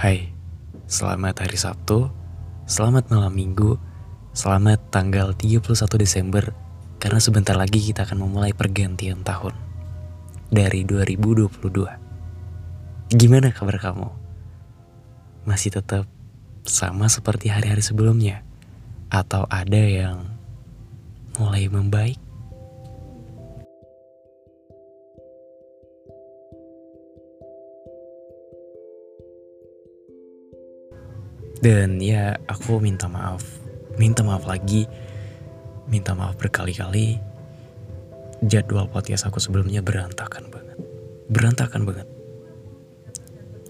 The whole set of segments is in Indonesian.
Hai, selamat hari Sabtu, selamat malam minggu, selamat tanggal 31 Desember karena sebentar lagi kita akan memulai pergantian tahun dari 2022. Gimana kabar kamu? Masih tetap sama seperti hari-hari sebelumnya? Atau ada yang mulai membaik? Dan ya aku minta maaf. Minta maaf lagi. Minta maaf berkali-kali. Jadwal podcast aku sebelumnya berantakan banget. Berantakan banget.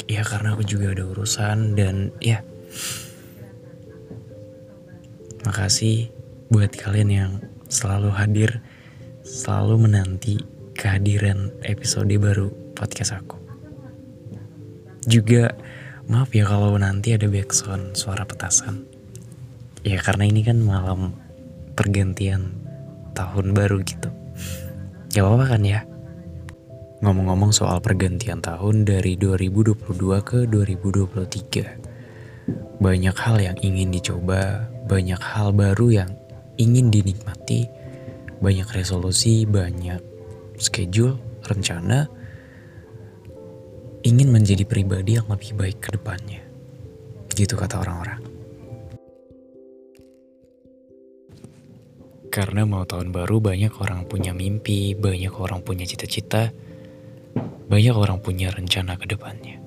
Ya karena aku juga ada urusan dan ya. Makasih buat kalian yang selalu hadir Selalu menanti kehadiran episode baru podcast aku. Juga Maaf ya kalau nanti ada backsound suara petasan. Ya karena ini kan malam pergantian tahun baru gitu. Ya apa kan ya? Ngomong-ngomong soal pergantian tahun dari 2022 ke 2023. Banyak hal yang ingin dicoba, banyak hal baru yang ingin dinikmati, banyak resolusi, banyak schedule, rencana, ingin menjadi pribadi yang lebih baik ke depannya. Gitu kata orang-orang. Karena mau tahun baru banyak orang punya mimpi, banyak orang punya cita-cita, banyak orang punya rencana ke depannya.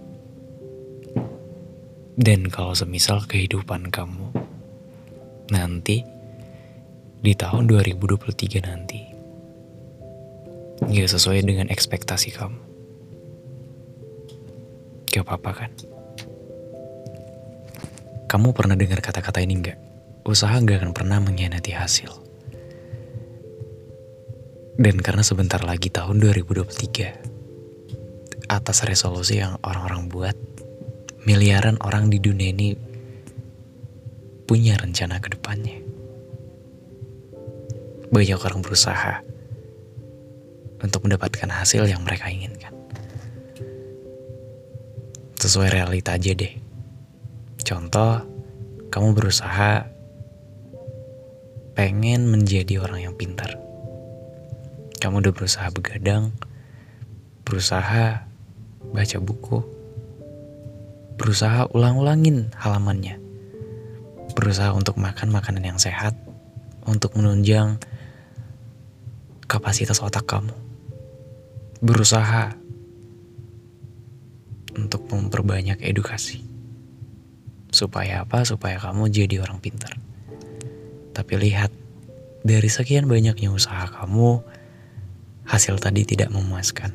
Dan kalau semisal kehidupan kamu nanti di tahun 2023 nanti gak sesuai dengan ekspektasi kamu Gak apa-apa kan? Kamu pernah dengar kata-kata ini nggak? Usaha nggak akan pernah mengkhianati hasil. Dan karena sebentar lagi tahun 2023, atas resolusi yang orang-orang buat, miliaran orang di dunia ini punya rencana ke depannya. Banyak orang berusaha untuk mendapatkan hasil yang mereka inginkan sesuai realita aja deh. Contoh, kamu berusaha pengen menjadi orang yang pintar. Kamu udah berusaha begadang, berusaha baca buku, berusaha ulang-ulangin halamannya, berusaha untuk makan makanan yang sehat, untuk menunjang kapasitas otak kamu, berusaha untuk memperbanyak edukasi. Supaya apa? Supaya kamu jadi orang pintar. Tapi lihat, dari sekian banyaknya usaha kamu, hasil tadi tidak memuaskan.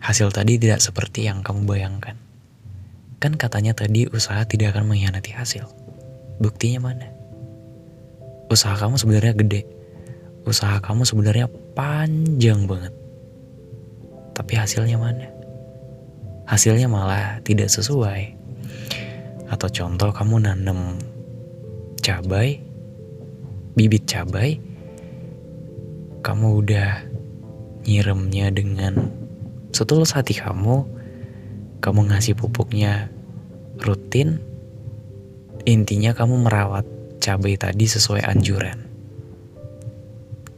Hasil tadi tidak seperti yang kamu bayangkan. Kan katanya tadi usaha tidak akan mengkhianati hasil. Buktinya mana? Usaha kamu sebenarnya gede. Usaha kamu sebenarnya panjang banget. Tapi hasilnya mana? Hasilnya malah tidak sesuai. Atau contoh kamu nanam cabai, bibit cabai, kamu udah nyiremnya dengan setulus hati kamu, kamu ngasih pupuknya rutin, intinya kamu merawat cabai tadi sesuai anjuran.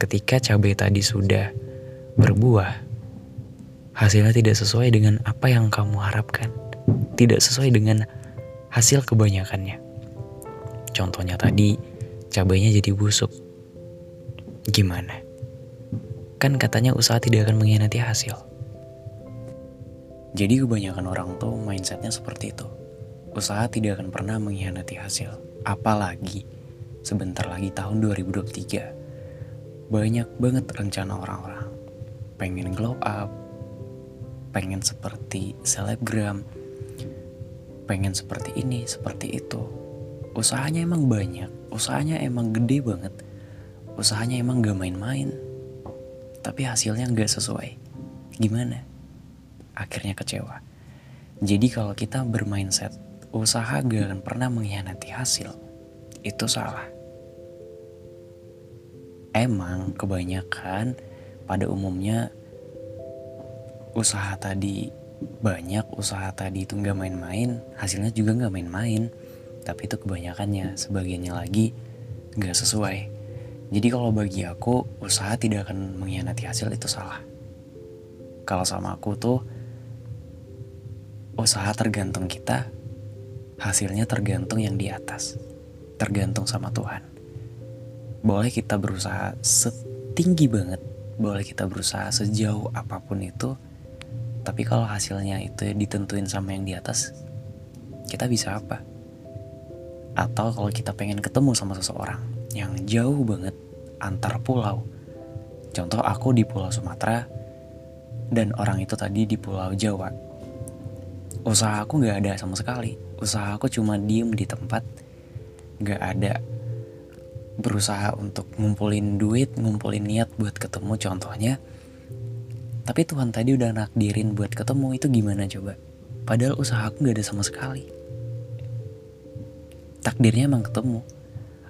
Ketika cabai tadi sudah berbuah, hasilnya tidak sesuai dengan apa yang kamu harapkan, tidak sesuai dengan hasil kebanyakannya. Contohnya tadi, cabainya jadi busuk. Gimana? Kan katanya usaha tidak akan mengkhianati hasil. Jadi kebanyakan orang tuh mindsetnya seperti itu. Usaha tidak akan pernah mengkhianati hasil. Apalagi sebentar lagi tahun 2023. Banyak banget rencana orang-orang. Pengen glow up, pengen seperti selebgram, pengen seperti ini, seperti itu. Usahanya emang banyak, usahanya emang gede banget, usahanya emang gak main-main, tapi hasilnya gak sesuai. Gimana? Akhirnya kecewa. Jadi kalau kita bermindset, usaha gak akan pernah mengkhianati hasil, itu salah. Emang kebanyakan pada umumnya usaha tadi banyak usaha tadi itu nggak main-main, hasilnya juga nggak main-main. Tapi itu kebanyakannya, sebagiannya lagi nggak sesuai. Jadi kalau bagi aku, usaha tidak akan mengkhianati hasil itu salah. Kalau sama aku tuh, usaha tergantung kita, hasilnya tergantung yang di atas. Tergantung sama Tuhan. Boleh kita berusaha setinggi banget, boleh kita berusaha sejauh apa pun itu, tapi kalau hasilnya itu ditentuin sama yang di atas, kita bisa apa? Atau kalau kita pengen ketemu sama seseorang yang jauh banget antar pulau. Contoh aku di Pulau Sumatera dan orang itu tadi di Pulau Jawa. Usaha aku gak ada sama sekali. Usaha aku cuma diem di tempat, gak ada berusaha untuk ngumpulin duit, ngumpulin niat buat ketemu contohnya tapi Tuhan tadi udah nakdirin buat ketemu itu gimana coba? Padahal usaha aku gak ada sama sekali. Takdirnya emang ketemu.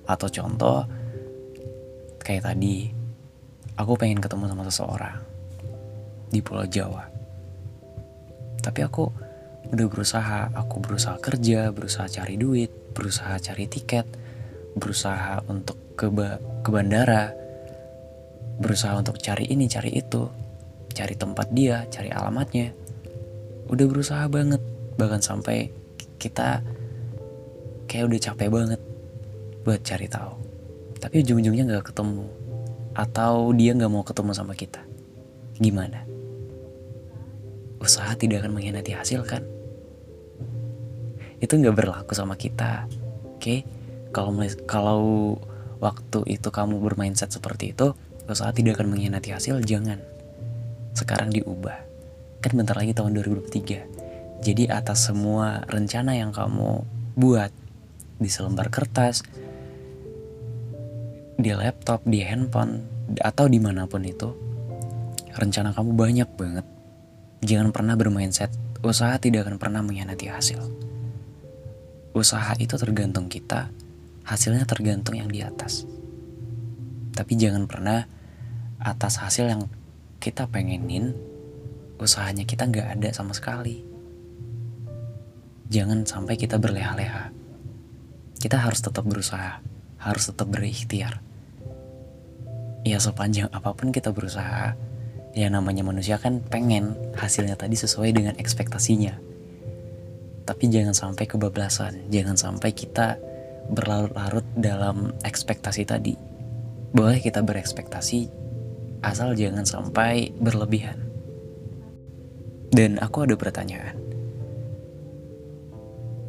Atau contoh, kayak tadi, aku pengen ketemu sama seseorang di Pulau Jawa. Tapi aku udah berusaha, aku berusaha kerja, berusaha cari duit, berusaha cari tiket, berusaha untuk ke, ke bandara, berusaha untuk cari ini, cari itu cari tempat dia, cari alamatnya. Udah berusaha banget, bahkan sampai kita kayak udah capek banget buat cari tahu. Tapi ujung-ujungnya nggak ketemu, atau dia nggak mau ketemu sama kita. Gimana? Usaha tidak akan mengkhianati hasil kan? Itu nggak berlaku sama kita, oke? Kalau kalau waktu itu kamu bermindset seperti itu, usaha tidak akan mengkhianati hasil, jangan sekarang diubah. Kan bentar lagi tahun 2023. Jadi atas semua rencana yang kamu buat di selembar kertas, di laptop, di handphone, atau di mana pun itu, rencana kamu banyak banget. Jangan pernah bermain set, usaha tidak akan pernah mengkhianati hasil. Usaha itu tergantung kita, hasilnya tergantung yang di atas. Tapi jangan pernah atas hasil yang kita pengenin usahanya kita nggak ada sama sekali. Jangan sampai kita berleha-leha. Kita harus tetap berusaha, harus tetap berikhtiar. Ya sepanjang apa pun kita berusaha, ya namanya manusia kan pengen hasilnya tadi sesuai dengan ekspektasinya. Tapi jangan sampai kebablasan, jangan sampai kita berlarut-larut dalam ekspektasi tadi. Boleh kita berekspektasi, asal jangan sampai berlebihan. Dan aku ada pertanyaan.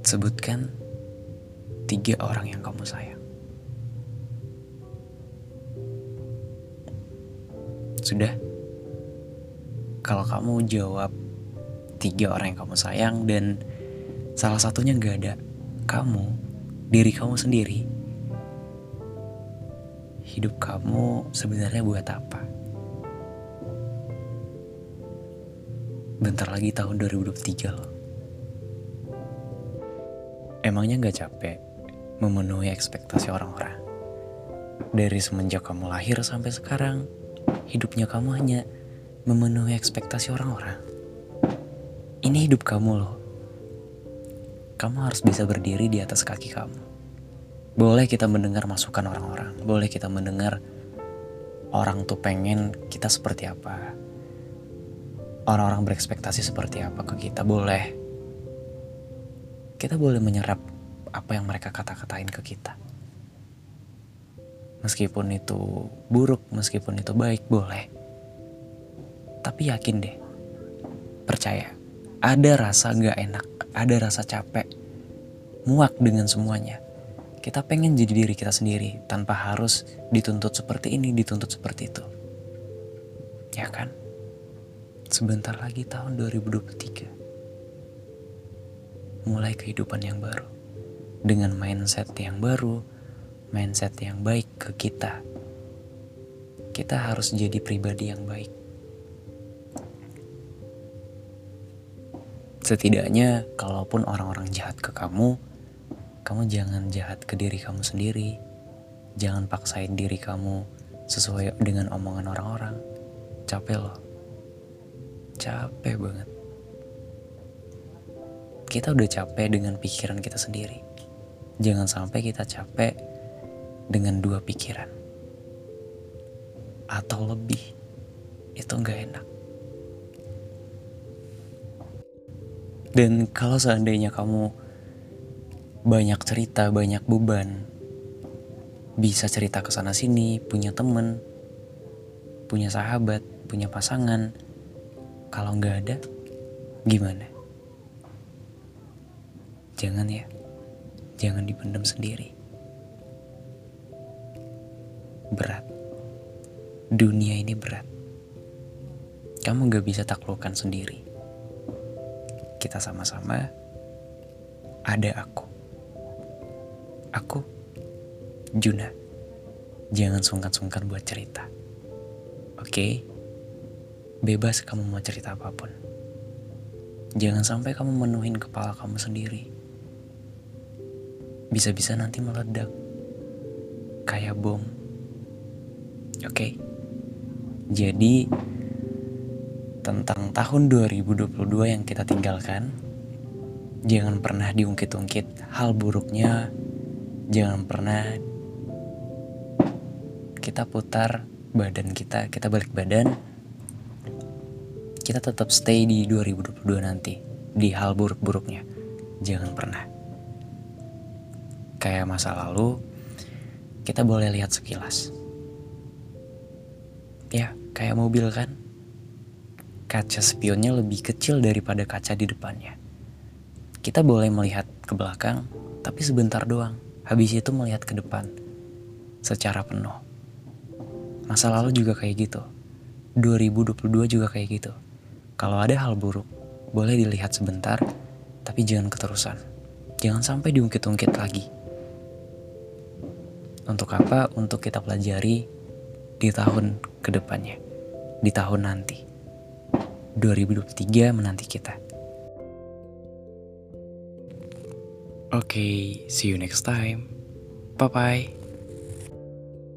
Sebutkan tiga orang yang kamu sayang. Sudah? Kalau kamu jawab tiga orang yang kamu sayang dan salah satunya gak ada kamu, diri kamu sendiri, hidup kamu sebenarnya buat apa? Bentar lagi tahun 2023 loh. Emangnya gak capek memenuhi ekspektasi orang-orang? Dari semenjak kamu lahir sampai sekarang, hidupnya kamu hanya memenuhi ekspektasi orang-orang. Ini hidup kamu loh. Kamu harus bisa berdiri di atas kaki kamu. Boleh kita mendengar masukan orang-orang, boleh kita mendengar orang tuh pengen kita seperti apa, orang-orang berekspektasi seperti apa ke kita? Boleh. Kita boleh menyerap apa yang mereka kata-katain ke kita. Meskipun itu buruk meskipun itu baik boleh. Tapi yakin deh percaya. Ada rasa gak enak ada rasa capek muak dengan semuanya. Kita pengen jadi diri kita sendiri tanpa harus dituntut seperti ini dituntut seperti itu. Ya kan Sebentar lagi tahun 2023. Mulai kehidupan yang baru. Dengan mindset yang baru, mindset yang baik ke kita. Kita harus jadi pribadi yang baik. Setidaknya, kalaupun orang-orang jahat ke kamu, kamu jangan jahat ke diri kamu sendiri. Jangan paksain diri kamu sesuai dengan omongan orang-orang. Capek loh capek banget kita udah capek dengan pikiran kita sendiri. Jangan sampai kita capek dengan dua pikiran. Atau lebih. Itu nggak enak. Dan kalau seandainya kamu banyak cerita, banyak beban, bisa cerita ke sana sini, punya temen, punya sahabat, punya pasangan. Kalau nggak ada, gimana? Jangan ya jangan dipendam sendiri. Berat. Dunia ini berat. Kamu gak bisa taklukkan sendiri. Kita sama-sama ada aku. Aku, Juna. Jangan sungkan-sungkan buat cerita. Oke? Bebas kamu mau cerita apa pun. Jangan sampai kamu menuhin kepala kamu sendiri bisa-bisa nanti meledak kayak bom. Oke. Okay? Jadi tentang tahun 2022 yang kita tinggalkan, jangan pernah diungkit-ungkit hal buruknya, jangan pernah kita putar badan kita, kita balik badan, kita tetap stay di 2022 nanti, di hal buruk-buruknya. Jangan pernah kayak masa lalu, kita boleh lihat sekilas. Ya, kayak mobil kan? Kaca spionnya lebih kecil daripada kaca di depannya. Kita boleh melihat ke belakang, tapi sebentar doang. Habis itu melihat ke depan secara penuh. Masa lalu juga kayak gitu. 2022 juga kayak gitu. Kalau ada hal buruk, boleh dilihat sebentar, tapi jangan keterusan. Jangan sampai diungkit-ungkit lagi. Untuk apa? Untuk kita pelajari di tahun ke depannya, di tahun nanti. 2023 menanti kita. Oke, okay, see you next time. Bye-bye.